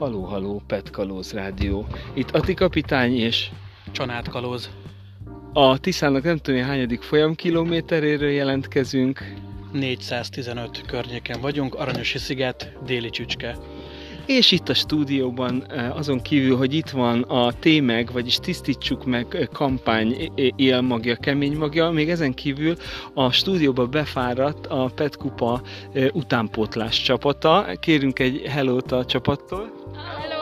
Haló, haló, Pet Kalóz Rádió. Itt Ati kapitány és Csanád Kalóz. a Tiszának nem tudom, hányadik folyamkilométeréről jelentkezünk, 415 környéken vagyunk, Aranyosi sziget, déli csücske. És itt a stúdióban eh, azon kívül, hogy itt van a Témeg, vagyis Tisztítsuk meg eh, kampány élmagja, kemény magja, még ezen kívül a stúdióba befáradt a Pet Kupa eh, utánpótlás csapata. Kérünk egy hellót a csapattól. Hello!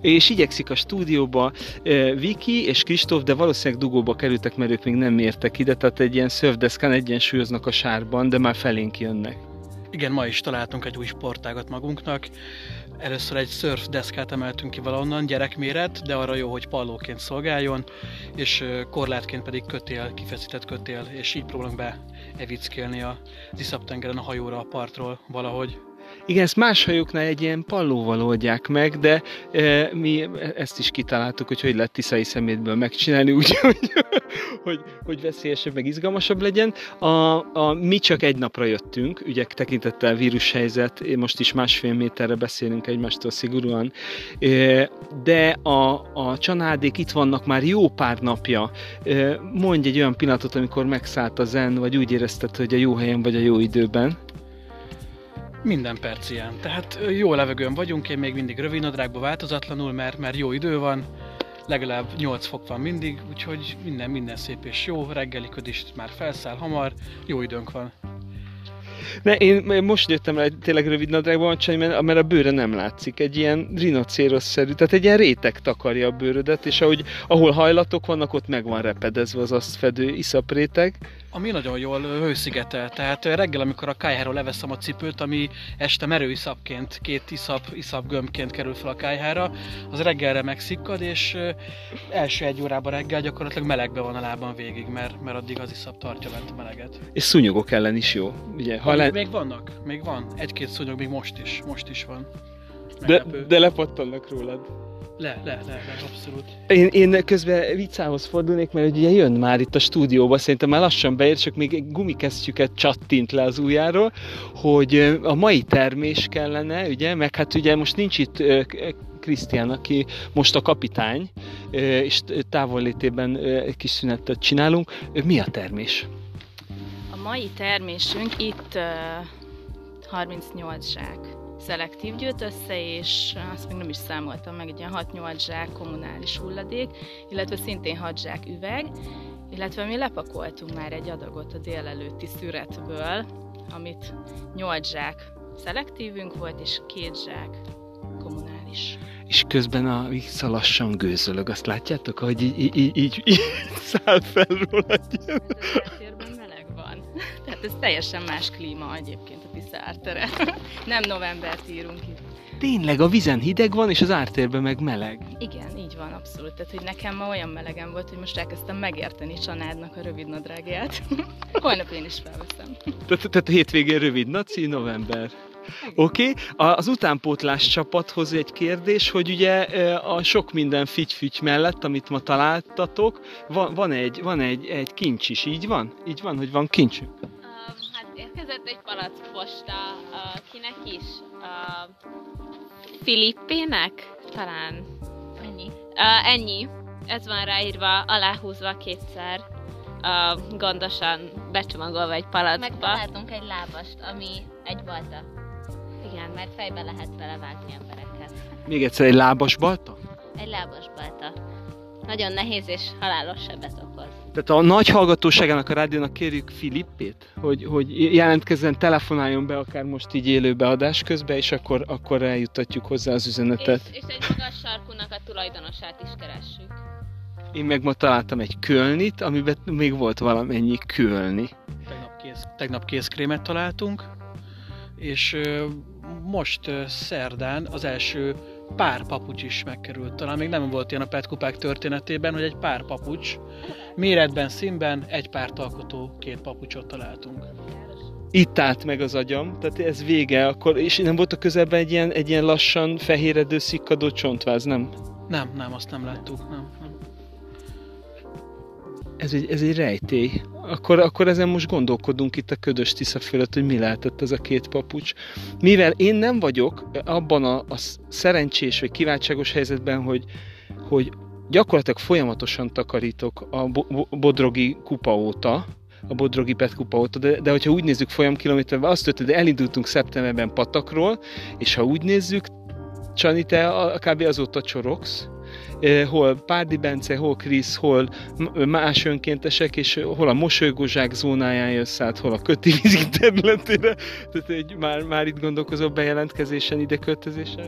És igyekszik a stúdióba eh, Viki és Kristóf, de valószínűleg dugóba kerültek, mert ők még nem értek ide, tehát egy ilyen szörfdeszkán egyensúlyoznak a sárban, de már felénk jönnek. Igen, ma is találtunk egy új sportágat magunknak. Először egy surf deszkát emeltünk ki valahonnan, gyerekméret, de arra jó, hogy pallóként szolgáljon, és korlátként pedig kötél, kifeszített kötél, és így próbálunk be evickélni a Iszap-tengeren a hajóra a partról valahogy. Igen, ezt más hajóknál egy ilyen pallóval oldják meg, de e, mi ezt is kitaláltuk, hogy hogy lehet tiszai szemétből megcsinálni, úgy, hogy, hogy, hogy veszélyesebb, meg izgalmasabb legyen. A, a, mi csak egy napra jöttünk, ugye tekintettel vírushelyzet, most is másfél méterre beszélünk egymástól szigorúan, e, de a, a csanádék itt vannak már jó pár napja. E, mondj egy olyan pillanatot, amikor megszállt a zen, vagy úgy érezted, hogy a jó helyen vagy a jó időben. Minden perc ilyen. Tehát jó levegőn vagyunk, én még mindig rövidnadrágban változatlanul, mert, mert jó idő van, legalább 8 fok van mindig, úgyhogy minden, minden szép és jó, reggeli ködis már felszáll hamar, jó időnk van. Ne, én most jöttem rá, tényleg rövid nadrágban csaj, mert, mert a bőre nem látszik. Egy ilyen rinocéros-szerű, tehát egy ilyen réteg takarja a bőrödet, és ahogy, ahol hajlatok vannak, ott meg van repedezve az azt fedő iszapréteg. Ami nagyon jól hőszigetel, tehát reggel, amikor a kájháról leveszem a cipőt, ami este merő iszapként, két iszap, iszap gömbként kerül fel a kájhára, az reggelre megszikkad, és első egy órában reggel gyakorlatilag melegbe van a lábam végig, mert, mert addig az iszap tartja bent a meleget. És szúnyogok ellen is jó. Ugye, ha le, Még vannak, még van. Egy-két szúnyog még most is, most is van. de, Meglepő. de lepattannak rólad. Le, le, le, le, abszolút. Én, én közben vicához fordulnék, mert ugye jön már itt a stúdióba, szerintem már lassan beér, csak még egy gumikesztyüket csattint le az ujjáról, hogy a mai termés kellene, ugye, meg hát ugye most nincs itt Krisztián, aki most a kapitány, és távollétében kis szünetet csinálunk. Mi a termés? Mai termésünk itt uh, 38 zsák szelektív gyűjt össze, és azt még nem is számoltam meg, egy ilyen 6-8 zsák kommunális hulladék, illetve szintén 6 zsák üveg, illetve mi lepakoltunk már egy adagot a délelőtti szüretből, amit 8 zsák szelektívünk volt, és 2 zsák kommunális. És közben a vissza lassan gőzölög, azt látjátok, hogy így, így, így, így, száll fel róla Tehát ez teljesen más klíma egyébként a Tisza ártere. Nem novembert írunk itt. Tényleg, a vizen hideg van, és az ártérben meg meleg. Igen, így van, abszolút. Tehát, hogy nekem ma olyan melegen volt, hogy most elkezdtem megérteni csanádnak a rövid nadrágját. Holnap én is felveszem. Tehát, hétvégén rövid naci, november. Oké, okay. az utánpótlás csapathoz egy kérdés, hogy ugye a sok minden figy mellett, amit ma találtatok, van, van, egy, van egy, egy kincs is, így van? Így van, hogy van kincsünk? Uh, hát érkezett egy palack posta, uh, kinek is? Uh, Filippének? Talán. Ennyi. Uh, ennyi. Ez van ráírva, aláhúzva kétszer. Uh, gondosan becsomagolva egy palackba. Megtaláltunk egy lábast, ami egy balta, Igen, mert fejbe lehet vele vágni embereket. Még egyszer egy lábas balta? Egy lábas balta. Nagyon nehéz és halálos sebet okoz. Tehát a nagy hallgatóságának a rádiónak kérjük Filippét, hogy, hogy jelentkezzen, telefonáljon be akár most így élő beadás közben, és akkor, akkor eljutatjuk hozzá az üzenetet. és, és egy magas sarkunak a tulajdonosát is keressük. Én meg ma találtam egy kölnit, amiben még volt valamennyi kölni. Tegnap, kész, tegnap kézkrémet találtunk, és most szerdán az első pár papucs is megkerült. Talán még nem volt ilyen a petkupák történetében, hogy egy pár papucs méretben, színben egy párt alkotó két papucsot találtunk. Itt állt meg az agyam, tehát ez vége, akkor, és nem volt a közelben egy ilyen, egy ilyen lassan fehéredő, szikkadó csontváz, nem? Nem, nem, azt nem láttuk, nem. nem. Ez egy, ez egy rejtély. akkor, akkor ezen most gondolkodunk itt a ködös Tisza fölött, hogy mi lehetett ez a két papucs. Mivel én nem vagyok abban a, a szerencsés vagy kiváltságos helyzetben, hogy, hogy gyakorlatilag folyamatosan takarítok a bo- Bodrogi kupa óta, a Bodrogi Pet kupa óta, de, de hogyha úgy nézzük folyamkilométerben, azt történt, hogy elindultunk szeptemberben patakról, és ha úgy nézzük, Csani, te kb. azóta csorogsz, hol Párdi Bence, hol Krisz, hol más önkéntesek, és hol a mosolygózsák zónáján jössz át, hol a köti területére. Tehát egy, már, már itt gondolkozó bejelentkezésen, ide költözésen?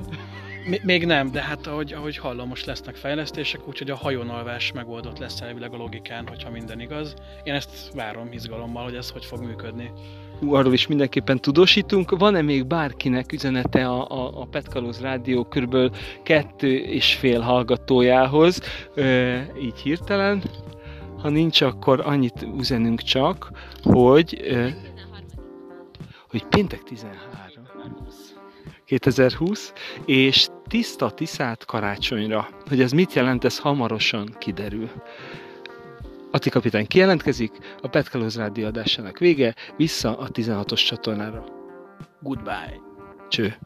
Még nem, de hát ahogy, ahogy hallom, most lesznek fejlesztések, úgyhogy a hajónalvás megoldott lesz elvileg a logikán, hogyha minden igaz. Én ezt várom izgalommal, hogy ez hogy fog működni. Arról is mindenképpen tudósítunk. Van-e még bárkinek üzenete a, a, a Petkalóz Rádió kb. kettő és fél hallgatójához, ö, így hirtelen? Ha nincs, akkor annyit üzenünk csak, hogy, ö, hogy péntek 13. 2020, és tiszta tiszát karácsonyra. Hogy ez mit jelent, ez hamarosan kiderül. Ati kapitány kijelentkezik, a Petkalóz rádió adásának vége, vissza a 16-os csatornára. Goodbye. Cső.